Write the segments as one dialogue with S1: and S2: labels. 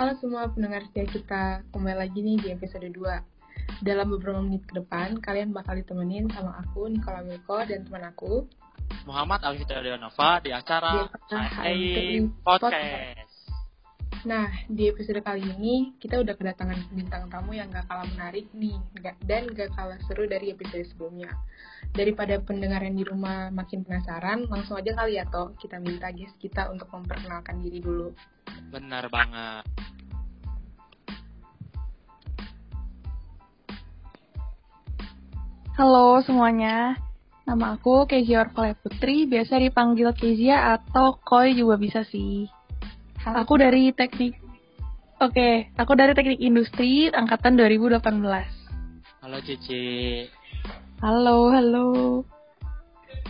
S1: Halo semua pendengar setia kita, kembali lagi nih di episode 2. Dalam beberapa menit ke depan, kalian bakal ditemenin sama aku, Nikola Milko, dan teman aku,
S2: Muhammad Alfita Deonova di acara
S1: Di acara
S2: Hai
S1: Hai
S2: Podcast.
S1: Nah, di episode kali ini kita udah kedatangan bintang tamu yang gak kalah menarik nih, dan gak kalah seru dari episode sebelumnya. Daripada pendengar yang di rumah makin penasaran, langsung aja kali ya toh kita minta guest kita untuk memperkenalkan diri dulu.
S2: Benar banget.
S3: Halo semuanya, nama aku Kezia Orvalya Putri, biasa dipanggil Kezia atau Koi juga bisa sih. Aku dari teknik, oke, aku dari teknik industri angkatan 2018.
S2: Halo Cici.
S3: Halo, halo.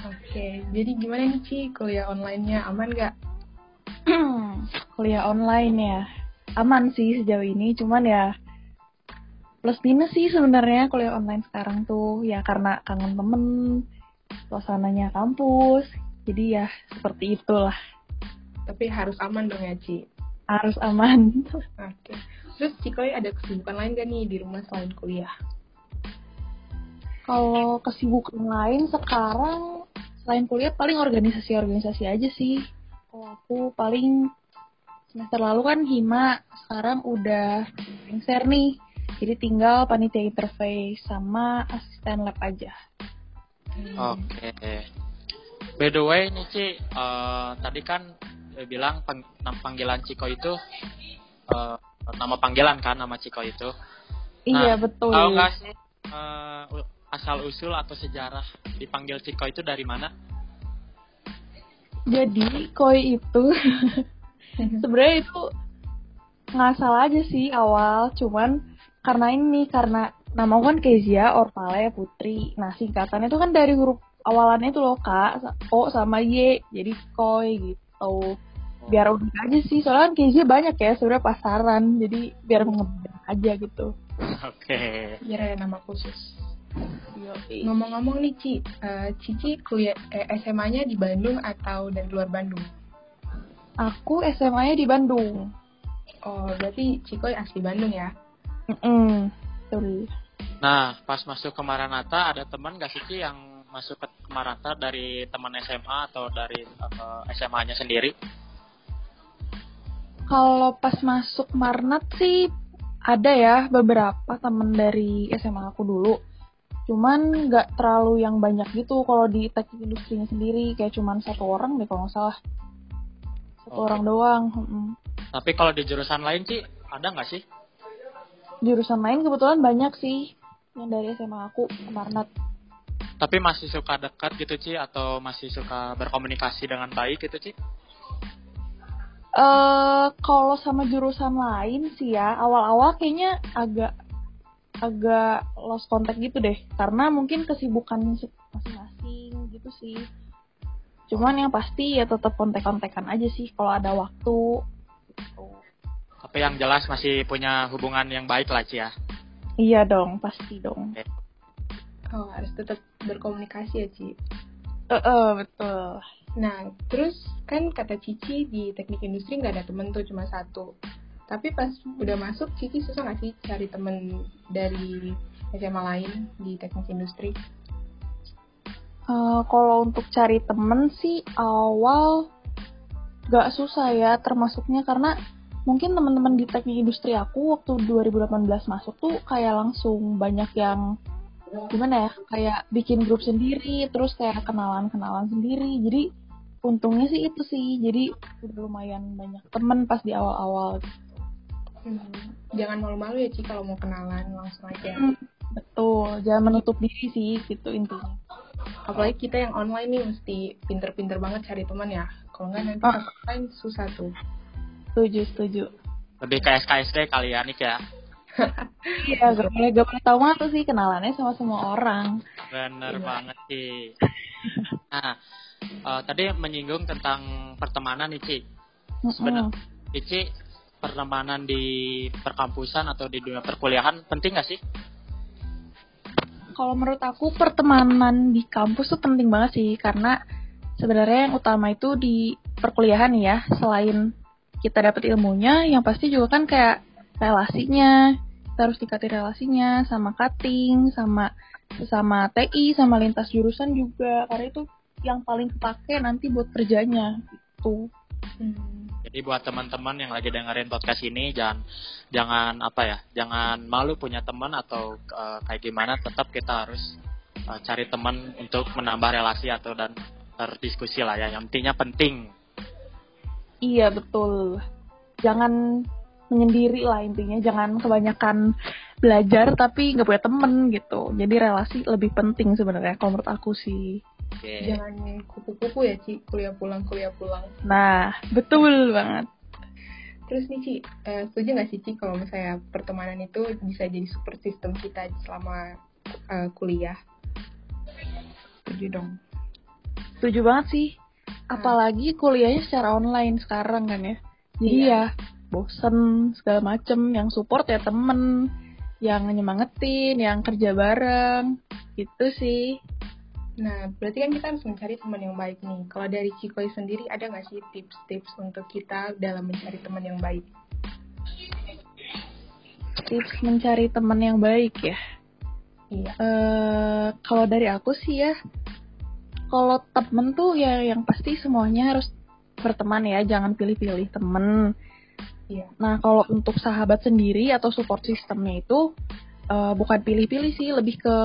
S1: Oke, jadi gimana nih Ci, kuliah online-nya aman gak?
S3: Kuliah online ya, aman sih sejauh ini, cuman ya plus minus sih sebenarnya kuliah online sekarang tuh ya karena kangen temen, suasananya kampus, jadi ya seperti itulah
S1: Tapi harus aman dong ya Ci.
S3: harus aman.
S1: Oke. Terus Cikoy ada kesibukan lain gak nih di rumah selain kuliah?
S3: Kalau kesibukan lain sekarang selain kuliah paling organisasi-organisasi aja sih. Kalau aku paling semester lalu kan hima, sekarang udah lengser nih. Jadi tinggal panitia interface sama asisten lab aja.
S2: Oke. By the way nih Ci, eh, tadi kan bilang pang- panggilan Ciko itu eh, nama panggilan kan nama Ciko itu.
S3: Iya
S2: Nah,
S3: betul.
S2: Tahu nggak sih eh, u- asal usul atau sejarah dipanggil Ciko itu dari mana?
S3: Jadi koi itu sebenarnya itu ngasal aja sih awal, cuman karena ini karena nama aku kan Kezia Orvalya Putri. Nah singkatannya itu kan dari huruf awalannya itu loh kak, O sama Y, jadi koi gitu. Biar unik aja sih, soalnya kan Kezia banyak ya sebenarnya pasaran, jadi biar mengembang aja gitu.
S2: Oke.
S1: Biar ada nama khusus. Ngomong-ngomong nih Ci, eh, Cici kuliah eh, SMA-nya di Bandung atau dari luar Bandung?
S3: Aku SMA-nya di Bandung.
S1: Oh, berarti Cikoy asli Bandung ya?
S3: Mm-mm. Betul.
S2: Nah, pas masuk ke Maranatha ada teman gak sih Ci, yang masuk ke Maranatha dari teman SMA atau dari eh, SMA-nya sendiri?
S3: Kalau pas masuk Marnat sih ada ya beberapa temen dari SMA aku dulu. Cuman nggak terlalu yang banyak gitu kalau di teknik industrinya sendiri kayak cuman satu orang deh kalau nggak salah. Satu
S2: Oke.
S3: orang doang. mm-mm.
S2: Tapi kalau di jurusan lain sih ada nggak sih?
S3: Jurusan lain kebetulan banyak sih yang dari SMA aku ke Marnat.
S2: Tapi masih suka dekat gitu Ci atau masih suka berkomunikasi dengan baik gitu Ci?
S3: eh kalau sama jurusan lain sih ya awal-awal kayaknya agak agak lost contact gitu deh karena mungkin kesibukan masing-masing gitu sih cuman yang pasti ya tetap kontek-kontekan aja sih kalau ada waktu gitu.
S2: Tapi yang jelas masih punya hubungan yang baik lah Ci ya.
S3: iya dong pasti dong
S1: Oh, harus tetap berkomunikasi ya Ci.
S3: eh eh, betul
S1: Nah, terus kan kata Cici di teknik industri nggak ada temen tuh cuma satu. Tapi pas udah masuk, Cici susah nggak sih cari temen dari SMA lain di teknik industri?
S3: Eh, kalau untuk cari temen sih awal gak susah ya termasuknya karena mungkin teman-teman di teknik industri aku waktu 2018 masuk tuh kayak langsung banyak yang gimana ya kayak bikin grup sendiri terus kayak kenalan-kenalan sendiri. Jadi untungnya sih itu sih. Jadi udah lumayan banyak temen pas di awal-awal
S1: Hmm, Jangan malu-malu ya Ci kalau mau kenalan langsung aja.
S3: Hmm, betul. Jangan menutup diri sih gitu intinya
S1: Apalagi kita yang online nih mesti pinter-pinter banget cari teman ya. Kalau nggak nanti
S3: Ah.
S1: pas offline susah tuh.
S3: setuju setuju
S2: Lebih ke SKSD kali ya Nik ya.
S3: Iya, gak boleh gak boleh tahu sih kenalannya sama semua orang.
S2: Bener
S1: Iya.
S2: banget Ci. Nah, eh, tadi menyinggung tentang pertemanan nih Ci. Sebenar-
S3: Mm-mm.
S2: Cici pertemanan di perkampusan atau di dunia perkuliahan penting gak sih?
S3: Kalau menurut aku pertemanan di kampus tuh penting banget sih karena sebenarnya yang utama itu di perkuliahan ya. Selain kita dapat ilmunya yang pasti juga kan kayak relasinya kita harus dikati relasinya sama cutting sama sama TI sama lintas jurusan juga. Karena itu yang paling kepake nanti buat kerjanya itu
S2: hmm. Jadi buat teman-teman yang lagi dengerin podcast ini jangan jangan apa ya jangan malu punya teman atau uh, kayak gimana tetap kita harus uh, cari teman untuk menambah relasi atau dan berdiskusi lah ya yang intinya penting.
S3: Iya betul. Jangan menyendiri lah intinya jangan kebanyakan belajar tapi nggak punya temen gitu. Jadi relasi lebih penting sebenarnya kalau menurut aku sih
S1: okay. jangan kupu-kupu ya Ci. Kuliah pulang kuliah pulang.
S3: Nah betul banget.
S1: Terus nih Ci uh, setuju nggak sih Ci kalau misalnya pertemanan itu bisa jadi super sistem kita selama uh, kuliah? Setuju dong.
S3: Setuju banget sih. Apalagi kuliahnya secara online sekarang kan ya. Jadi iya. ya bosen segala macem. Yang support ya temen yang nyemangetin yang kerja bareng. Gitu sih
S1: Nah, berarti kan kita harus mencari teman yang baik nih. Kalau dari Cikoi sendiri, ada nggak sih tips-tips untuk kita dalam mencari teman yang baik?
S3: Tips mencari teman yang baik ya? Iya. Uh, kalau dari aku sih ya, kalau temen tuh ya yang pasti semuanya harus berteman ya, jangan pilih-pilih temen. Iya. Nah kalau untuk sahabat sendiri atau support sistemnya itu uh, bukan pilih-pilih sih, lebih ke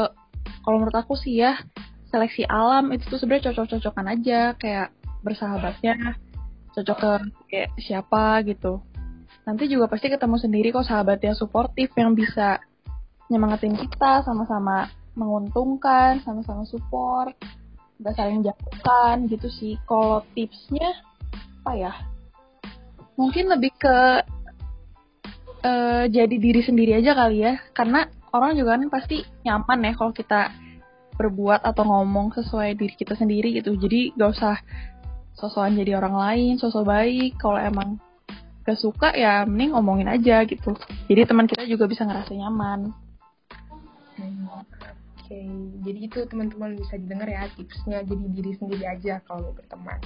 S3: kalau menurut aku sih ya seleksi alam itu tuh sebenarnya cocok-cocokan aja kayak bersahabatnya cocok ke kayak siapa gitu. Nanti juga pasti ketemu sendiri kok sahabat yang suportif yang bisa nyemangatin kita sama-sama menguntungkan, sama-sama support nggak saling jatuhkan gitu sih. Kalau tipsnya apa ya? Mungkin lebih ke uh, jadi diri sendiri aja kali ya. Karena orang juga kan pasti nyaman ya kalau kita berbuat atau ngomong sesuai diri kita sendiri gitu. Jadi gak usah sosokan jadi orang lain sosok baik. Kalau emang gak suka ya mending ngomongin aja gitu. Jadi teman kita juga bisa ngerasa nyaman.
S1: Hmm okay. jadi itu teman-teman bisa didengar ya tipsnya. Jadi diri sendiri aja kalau berteman.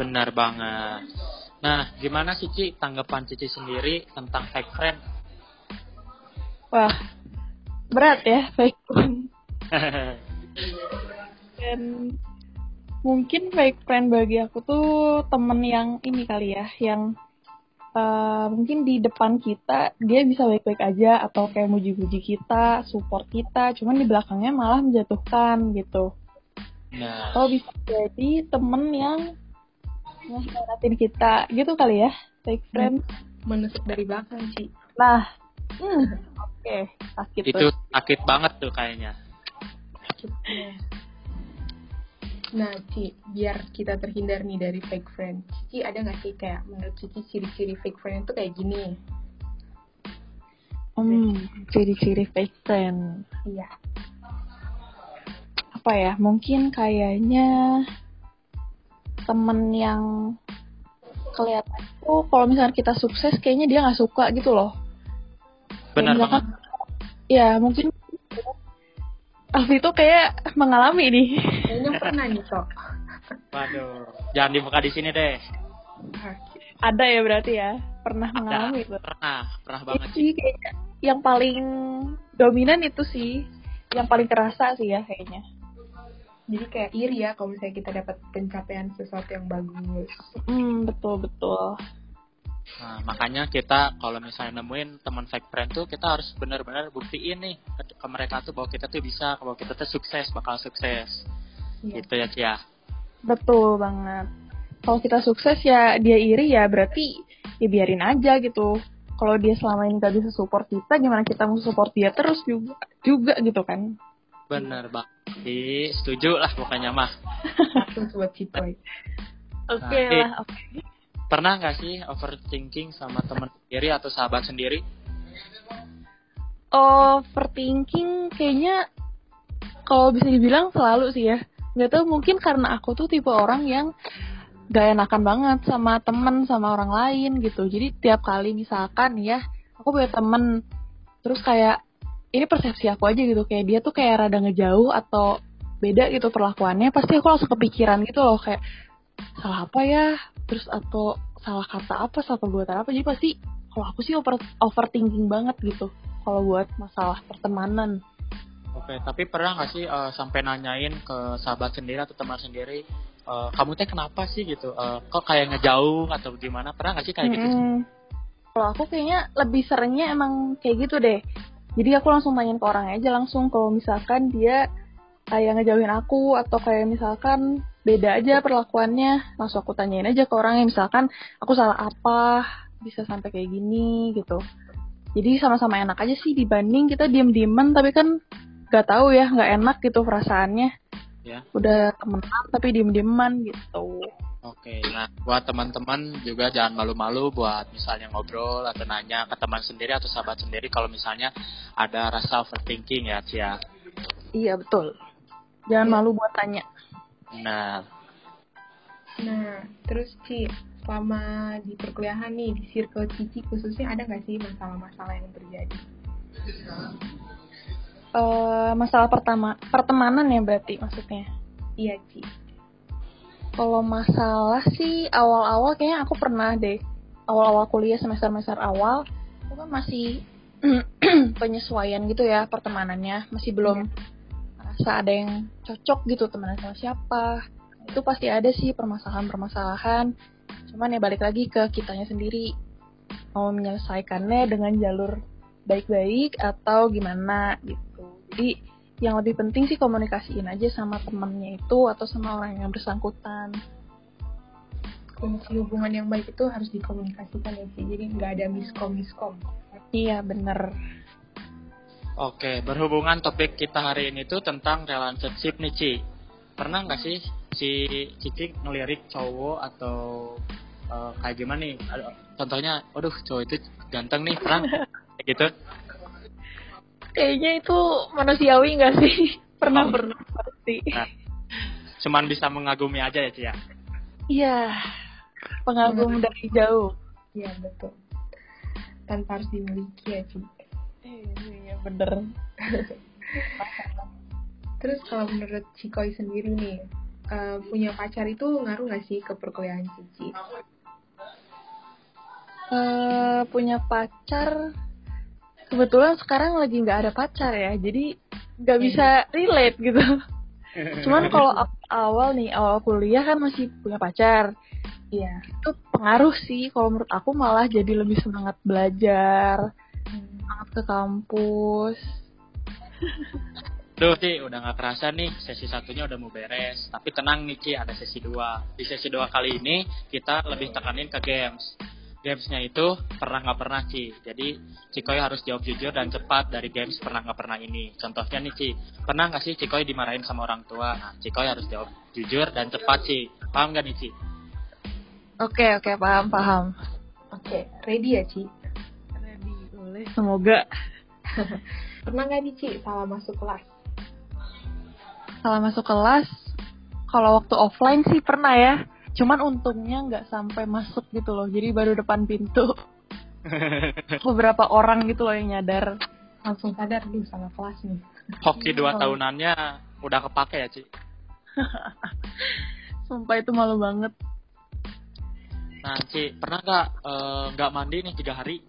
S2: Benar banget. Nah gimana sih Ci tanggapan Cici sendiri tentang fake friend?
S3: Wah berat ya fake friend dan mungkin fake friend bagi aku tuh temen yang ini kali ya yang uh, mungkin di depan kita dia bisa baik-baik aja atau kayak muji-muji kita, support kita, cuman di belakangnya malah menjatuhkan gitu. Nah. Atau bisa jadi temen yang ngasih kita gitu kali ya, fake friend.
S1: Menusuk dari belakang sih.
S3: Nah, hmm, oke, okay.
S2: sakit. Itu tuh. sakit banget tuh kayaknya.
S1: Nah, Ci, biar kita terhindar nih dari fake friend, Cici ada nggak sih kayak menurut Cici ciri-ciri fake friend itu kayak gini?
S3: Hmm, ciri-ciri fake friend.
S1: Iya.
S3: Apa ya? Mungkin kayaknya temen yang kelihatan tuh kalau misalnya kita sukses kayaknya dia nggak suka gitu loh.
S2: Benar banget.
S3: Ya mungkin Alfi itu kayak mengalami nih.
S1: Kayaknya pernah nih, Sok.
S2: Waduh, jangan dibuka di sini deh.
S3: Ada ya berarti ya, pernah Ada, mengalami itu.
S2: Pernah, pernah banget
S3: sih. Kayaknya yang paling dominan itu sih, yang paling kerasa sih ya kayaknya.
S1: Jadi kayak iri ya kalau misalnya kita dapat pencapaian sesuatu yang bagus.
S3: Hmm, betul betul.
S2: Nah, makanya kita kalau misalnya nemuin teman fake friend tuh kita harus benar-benar buktiin nih ke, ke mereka tuh bahwa kita tuh bisa, bahwa kita tuh sukses, bakal sukses. Iya. Gitu ya, Cia.
S3: Betul banget. Kalau kita sukses ya dia iri ya berarti ya biarin aja gitu. Kalau dia selama ini gak bisa support kita, gimana kita mau support dia terus juga juga gitu kan?
S2: Bener bang. setuju lah pokoknya mah.
S3: Oke okay nah, lah, oke. Okay
S2: pernah nggak sih overthinking sama teman sendiri atau sahabat sendiri?
S3: Overthinking kayaknya kalau bisa dibilang selalu sih ya. Nggak tahu mungkin karena aku tuh tipe orang yang gak enakan banget sama temen sama orang lain gitu. Jadi tiap kali misalkan ya aku punya temen terus kayak ini persepsi aku aja gitu kayak dia tuh kayak rada ngejauh atau beda gitu perlakuannya pasti aku langsung kepikiran gitu loh kayak salah apa ya terus atau salah kata apa salah perbuatan apa jadi pasti kalau aku sih over overthinking banget gitu kalau buat masalah pertemanan
S2: Oke, tapi pernah nggak sih uh, sampai nanyain ke sahabat sendiri atau teman sendiri, uh, kamu teh kenapa sih gitu? Uh, kok kayak ngejauh atau gimana? Pernah nggak sih kayak gitu?
S3: Kalau aku kayaknya lebih seringnya emang kayak gitu deh. Jadi aku langsung tanyain ke orang aja langsung kalau misalkan dia kayak ngejauhin aku atau kayak misalkan beda aja perlakuannya, langsung aku tanyain aja ke orangnya misalkan aku salah apa? Bisa sampai kayak gini gitu. Jadi sama-sama enak aja sih dibanding kita diem-dieman tapi kan gak tahu ya nggak enak gitu perasaannya.
S2: Ya.
S3: Udah temenan tapi diem dieman gitu.
S2: Oke nah buat teman-teman juga jangan malu-malu buat misalnya ngobrol atau nanya ke teman sendiri atau sahabat sendiri kalau misalnya ada rasa overthinking ya Cia.
S3: Iya betul. Jangan malu buat tanya
S2: nah.
S1: Nah terus Ci selama di perkuliahan nih di circle Cici khususnya ada nggak sih masalah-masalah yang terjadi?
S3: Uh, masalah pertama pertemanan ya berarti maksudnya?
S1: Iya Ci.
S3: Kalau masalah sih awal-awal kayaknya aku pernah deh. Awal-awal kuliah semester-semester awal aku kan masih penyesuaian gitu ya pertemanannya. Masih belum iya. Rasa ada yang cocok gitu teman sama siapa itu pasti ada sih permasalahan-permasalahan. Cuman ya balik lagi ke kitanya sendiri. Mau menyelesaikannya dengan jalur baik-baik atau gimana gitu. Jadi yang lebih penting sih komunikasiin aja sama temennya itu atau sama orang yang bersangkutan.
S1: Hubungan yang baik itu harus dikomunikasikan ya sih. Jadi nggak ada miskom miskom
S3: iya bener
S2: Oke, berhubungan topik kita hari ini tuh tentang relationship nih Ci. Pernah nggak sih si Cici ngelirik cowok atau uh, kayak gimana nih? Contohnya, waduh cowok itu ganteng nih, pernah kayak gitu?
S3: kayaknya itu manusiawi nggak sih pernah oh. pernah pasti nah,
S2: cuman bisa mengagumi aja ya Cia ya?
S3: iya pengagum hmm. dari jauh
S1: iya betul tanpa harus dimiliki ya Ci
S3: iya bener
S1: terus kalau menurut Cikoi sendiri nih uh, punya pacar itu ngaruh nggak sih ke perkuliahan Cici?
S3: Uh, punya pacar kebetulan sekarang lagi nggak ada pacar ya jadi nggak iya. bisa relate gitu cuman kalau awal nih awal kuliah kan masih punya pacar
S1: Iya.
S3: Itu pengaruh sih kalau menurut aku malah jadi lebih semangat belajar, semangat ke kampus.
S2: Duh, Ci, udah gak kerasa nih, sesi satunya udah mau beres. Tapi tenang nih, Ci, ada sesi dua. Di sesi dua kali ini, kita lebih tekanin ke games gamesnya itu pernah nggak pernah Ci. Jadi Cikoy harus jawab jujur dan cepat dari games pernah nggak pernah ini. Contohnya nih Ci, pernah nggak sih Cikoy dimarahin sama orang tua? Nah, Cikoy harus jawab jujur dan cepat Ci. Paham gak nih Ci?
S3: Oke oke paham paham.
S1: Oke ready ya Ci?
S3: Boleh. Semoga.
S1: pernah nggak nih Ci salah masuk kelas?
S3: Salah masuk kelas? Kalau waktu offline sih pernah ya cuman untungnya nggak sampai masuk gitu loh jadi baru depan pintu beberapa orang gitu loh yang nyadar
S1: langsung sadar dulu sama kelas nih
S2: hoki dua tahunannya udah kepake ya Ci
S3: sumpah itu malu banget
S2: nah Ci pernah nggak eh, nggak uh, mandi nih tiga hari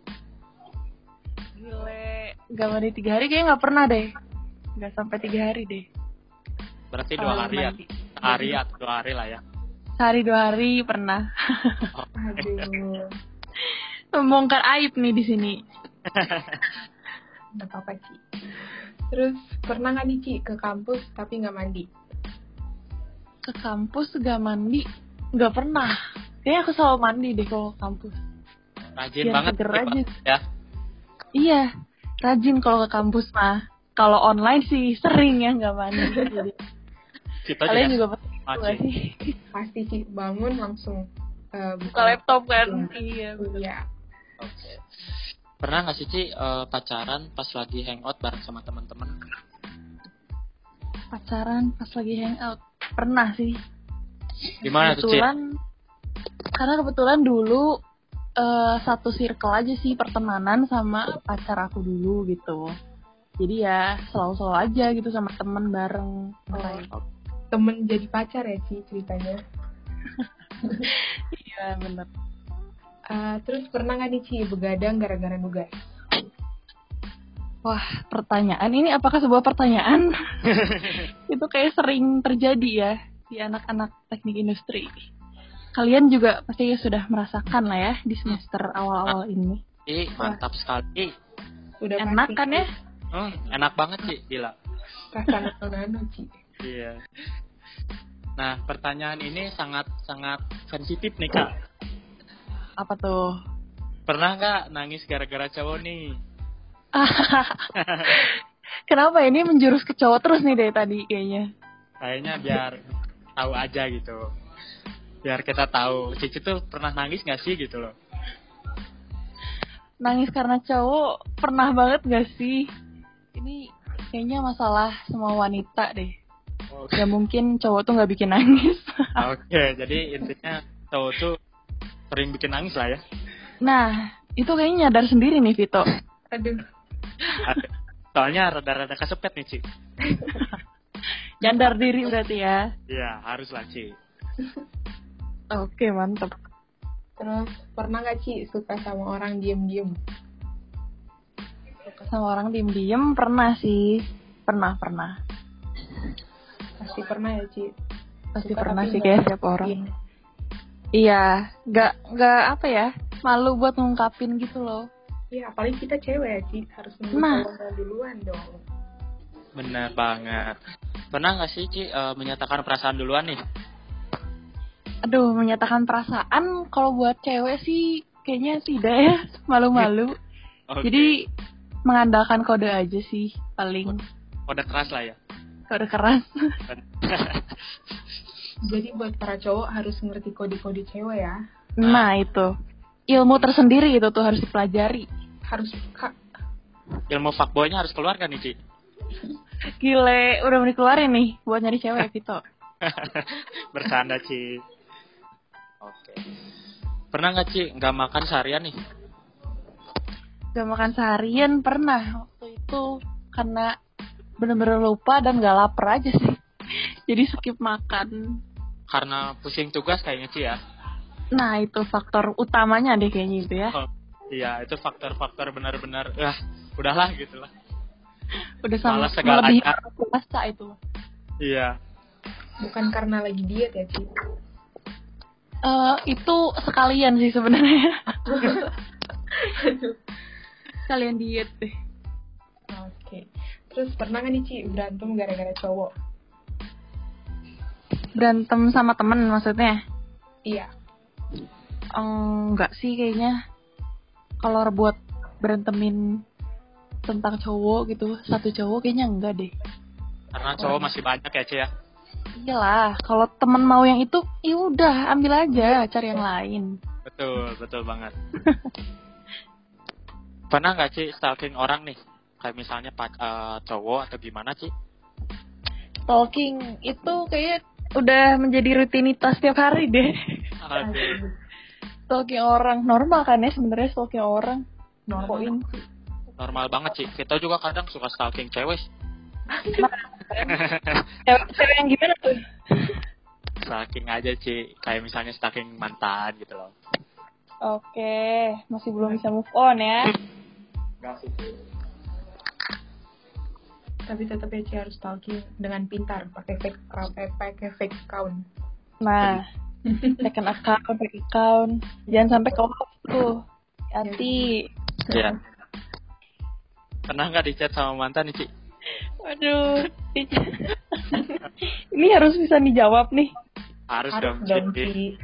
S3: gile nggak mandi tiga hari kayaknya nggak pernah deh nggak sampai tiga hari deh
S2: berarti dua hari ya hari atau dua hari lah ya
S3: Sehari dua hari pernah.
S1: Aduh.
S3: Membongkar aib nih di sini.
S1: Gak apa-apa Ci. Terus pernah nggak nih Ci ke kampus tapi nggak mandi?
S3: Ke kampus gak mandi? Gak pernah. Kayaknya aku selalu mandi deh kalau kampus.
S2: Rajin Biar banget
S3: aja.
S2: ya.
S3: Iya, rajin kalau ke kampus mah. Kalau online sih sering ya nggak mandi. Jadi.
S2: Kita Kalian juga, juga
S1: sih? Pasti sih bangun langsung
S3: uh, buka laptop kan. Iya.
S1: Iya.
S2: Oke. Pernah nggak sih Ci uh, pacaran pas lagi hangout bareng sama teman-teman?
S3: Pacaran pas lagi hangout pernah sih.
S2: Gimana tuh Ci?
S3: Karena kebetulan dulu uh, satu circle aja sih pertemanan sama pacar aku dulu gitu. Jadi ya selalu-selalu aja gitu sama temen bareng.
S1: Oh, temen jadi pacar ya sih ceritanya
S3: iya bener
S1: Uh, terus pernah nggak nih Ci begadang gara-gara nugas?
S3: Wah, pertanyaan ini apakah sebuah pertanyaan? itu kayak sering terjadi ya di anak-anak teknik industri. Kalian juga pasti sudah merasakan lah ya di semester awal-awal ini.
S2: Ih, mantap sekali.
S3: Udah enak kan ya?
S2: Hmm, enak banget sih, gila. Iya. Nah, pertanyaan ini sangat sangat sensitif nih kak.
S3: Apa tuh?
S2: Pernah nggak nangis gara-gara cowok nih?
S3: Kenapa ini menjurus ke cowok terus nih dari tadi kayaknya?
S2: Kayaknya biar tahu aja gitu. Biar kita tahu, Cici tuh pernah nangis gak sih gitu loh.
S3: Nangis karena cowok pernah banget gak sih? Ini kayaknya masalah semua wanita deh. Okay. Ya mungkin cowok tuh gak bikin nangis.
S2: Oke, okay, jadi intinya cowok tuh sering bikin nangis lah ya.
S3: Nah, itu kayaknya nyadar sendiri nih Vito.
S1: Aduh.
S2: Soalnya rada-rada kesepet nih, Ci.
S3: Nyandar diri berarti ya?
S2: Iya, harus lah, Ci.
S3: Oke, mantap.
S1: Terus, pernah gak, Ci, suka sama orang diem-diem?
S3: Suka sama orang diem-diem? Pernah sih. Pernah, pernah.
S1: Pasti pernah ya, Ci?
S3: Pasti suka pernah sih, kayak setiap orang. Iya, gak, gak apa ya, malu buat ngungkapin gitu loh
S1: Iya, apalagi kita cewek ya, Ci. Harus nunggu nah. duluan dong.
S2: Benar banget. Pernah nggak sih, Ci, uh, menyatakan perasaan duluan nih?
S3: Aduh, menyatakan perasaan kalau buat cewek sih kayaknya tidak ya. Malu-malu. okay. Jadi, mengandalkan kode aja sih, paling.
S2: Kode keras lah ya?
S3: Kode keras.
S1: Jadi buat para cowok harus ngerti kode-kode cewek ya.
S3: Nah, itu ilmu tersendiri itu tuh harus dipelajari
S1: harus kak
S2: ilmu fuckboynya harus keluar kan nih Ci?
S3: Gile, udah mau dikeluarin nih buat nyari cewek Vito.
S2: Bercanda Ci. Oke. Pernah nggak Ci nggak makan seharian nih?
S3: Gak makan seharian pernah waktu itu karena bener-bener lupa dan gak lapar aja sih. Jadi skip makan.
S2: Karena pusing tugas kayaknya Ci ya?
S3: Nah itu faktor utamanya deh kayaknya itu ya. Oh
S2: Iya, itu faktor-faktor benar-benar ah udahlah gitu lah.
S3: Udah sama segala puasa itu.
S2: Iya.
S1: Bukan karena lagi diet ya, Ci.
S3: Uh, itu sekalian sih sebenarnya. sekalian diet deh.
S1: Oke. Terus pernah gak nih Ci berantem gara-gara cowok?
S3: Berantem sama temen maksudnya?
S1: Iya.
S3: Enggak sih kayaknya kalau buat berantemin tentang cowok gitu satu cowok kayaknya enggak deh
S2: karena cowok oh. masih banyak ya Cia ya?
S3: Iyalah kalau temen mau yang itu ya udah ambil aja cari yang lain.
S2: Betul betul banget. Pernah nggak sih stalking orang nih? Kayak misalnya pak uh, cowok atau gimana sih?
S3: Stalking itu kayak udah menjadi rutinitas tiap hari deh.
S2: Aduh.
S3: Stalking orang normal kan ya sebenarnya stalking orang?
S2: Normal normal banget sih. Kita juga kadang suka stalking cewek
S3: cewek yang gimana tuh?
S2: Stalking aja sih kayak misalnya stalking mantan gitu loh.
S3: Oke masih belum bisa move on ya.
S2: Gak sih
S1: tapi tetap ya harus stalking dengan pintar. Pakai fake account eh, pakai fake account.
S3: Nah second account fake account. Jangan sampai ke tuh. Hati
S2: ya pernah nggak dicat sama mantan nih Ci?
S3: Waduh. Ini harus bisa dijawab nih.
S2: Harus, harus dong Ci.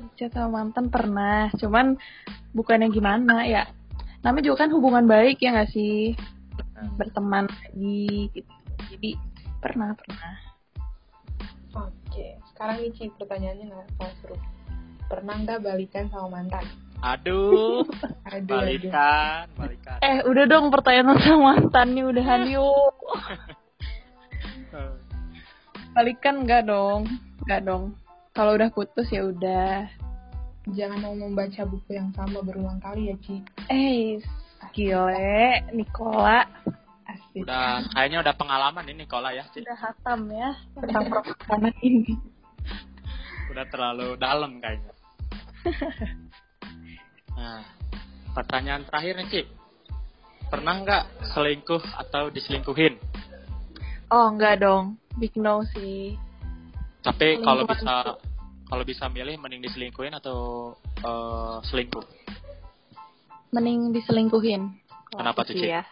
S3: Dicat sama mantan pernah cuman bukannya gimana ya. Namanya juga kan hubungan baik ya nggak sih? Hmm. berteman lagi gitu. Jadi pernah pernah.
S1: Oke, sekarang nih Ci, pertanyaannya nggak seru. Pernah nggak balikan sama mantan?
S2: Aduh, aduh balikan, aduh. balikan.
S3: Eh, udah dong pertanyaan sama mantan nih, udah yuk. balikan nggak dong, nggak dong. Kalau udah putus ya udah.
S1: Jangan mau membaca buku yang sama berulang kali ya, Ci.
S3: Eh, gile, Nikola.
S2: Asik. Udah kayaknya udah pengalaman ini Kola ya.
S3: Udah hatam ya tentang perkanan ini.
S2: Udah terlalu dalam kayaknya. Nah, pertanyaan terakhir nih, Ci. Pernah nggak selingkuh atau diselingkuhin?
S3: Oh, enggak dong. Big no sih.
S2: Tapi kalau bisa kalau bisa milih mending diselingkuhin atau eh, selingkuh?
S3: Mending diselingkuhin.
S2: Kenapa tuh,
S3: sih
S2: Ci?
S3: Ya.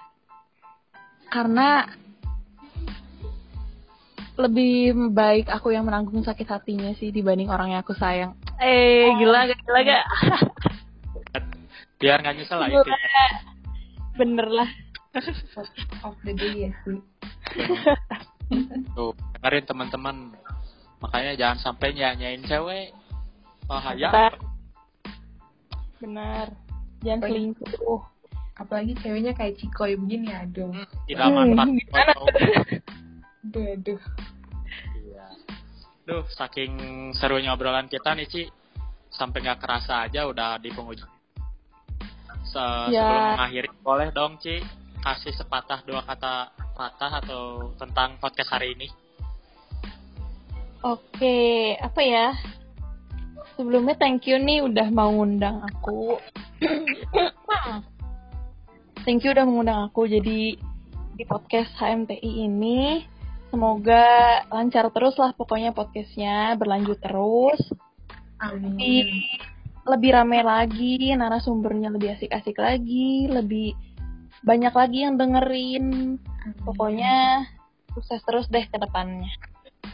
S3: Karena lebih baik aku yang menanggung sakit hatinya sih dibanding orang yang aku sayang. Eh, gila gak? Gila gak?
S2: Biar nggak nyesel lah
S3: Gila.
S2: intinya.
S3: Bener lah.
S1: of the day ya sih.
S2: Tuh, dengerin teman-teman. Makanya jangan sampai nyanyain cewek. Bahaya.
S3: Bentar. Bener. Jangan selingkuh.
S1: Apalagi ceweknya kayak Cikoy begini, aduh.
S2: Hmm, Tidak manfaat.
S3: Hmm, gimana tuh?
S1: Aduh, aduh.
S2: Duh, saking serunya obrolan kita nih, Ci. Sampai nggak kerasa aja udah di penghujung. Se-
S3: Ya.
S2: Sebelum mengakhiri, boleh dong, Ci. Kasih sepatah dua kata patah atau tentang podcast hari ini.
S3: Oke, apa ya? Sebelumnya thank you nih udah mau ngundang aku. thank you udah mengundang aku jadi di podcast HMTI ini. Semoga lancar terus lah pokoknya podcastnya berlanjut terus.
S1: Amin.
S3: Lebih, lebih rame lagi, narasumbernya lebih asik-asik lagi, lebih banyak lagi yang dengerin.
S1: Amin.
S3: Pokoknya sukses terus deh ke depannya.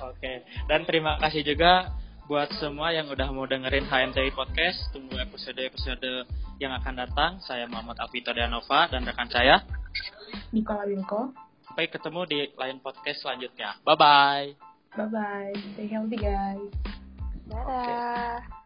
S2: Oke, dan terima kasih juga buat semua yang udah mau dengerin HMTI Podcast. Tunggu episode-episode yang akan datang. Saya Muhammad Alvito Danova dan rekan saya.
S1: Nikola Wilko.
S2: Sampai ketemu di lain podcast selanjutnya. Bye-bye.
S1: Bye-bye. Stay healthy, guys.
S3: Dadah.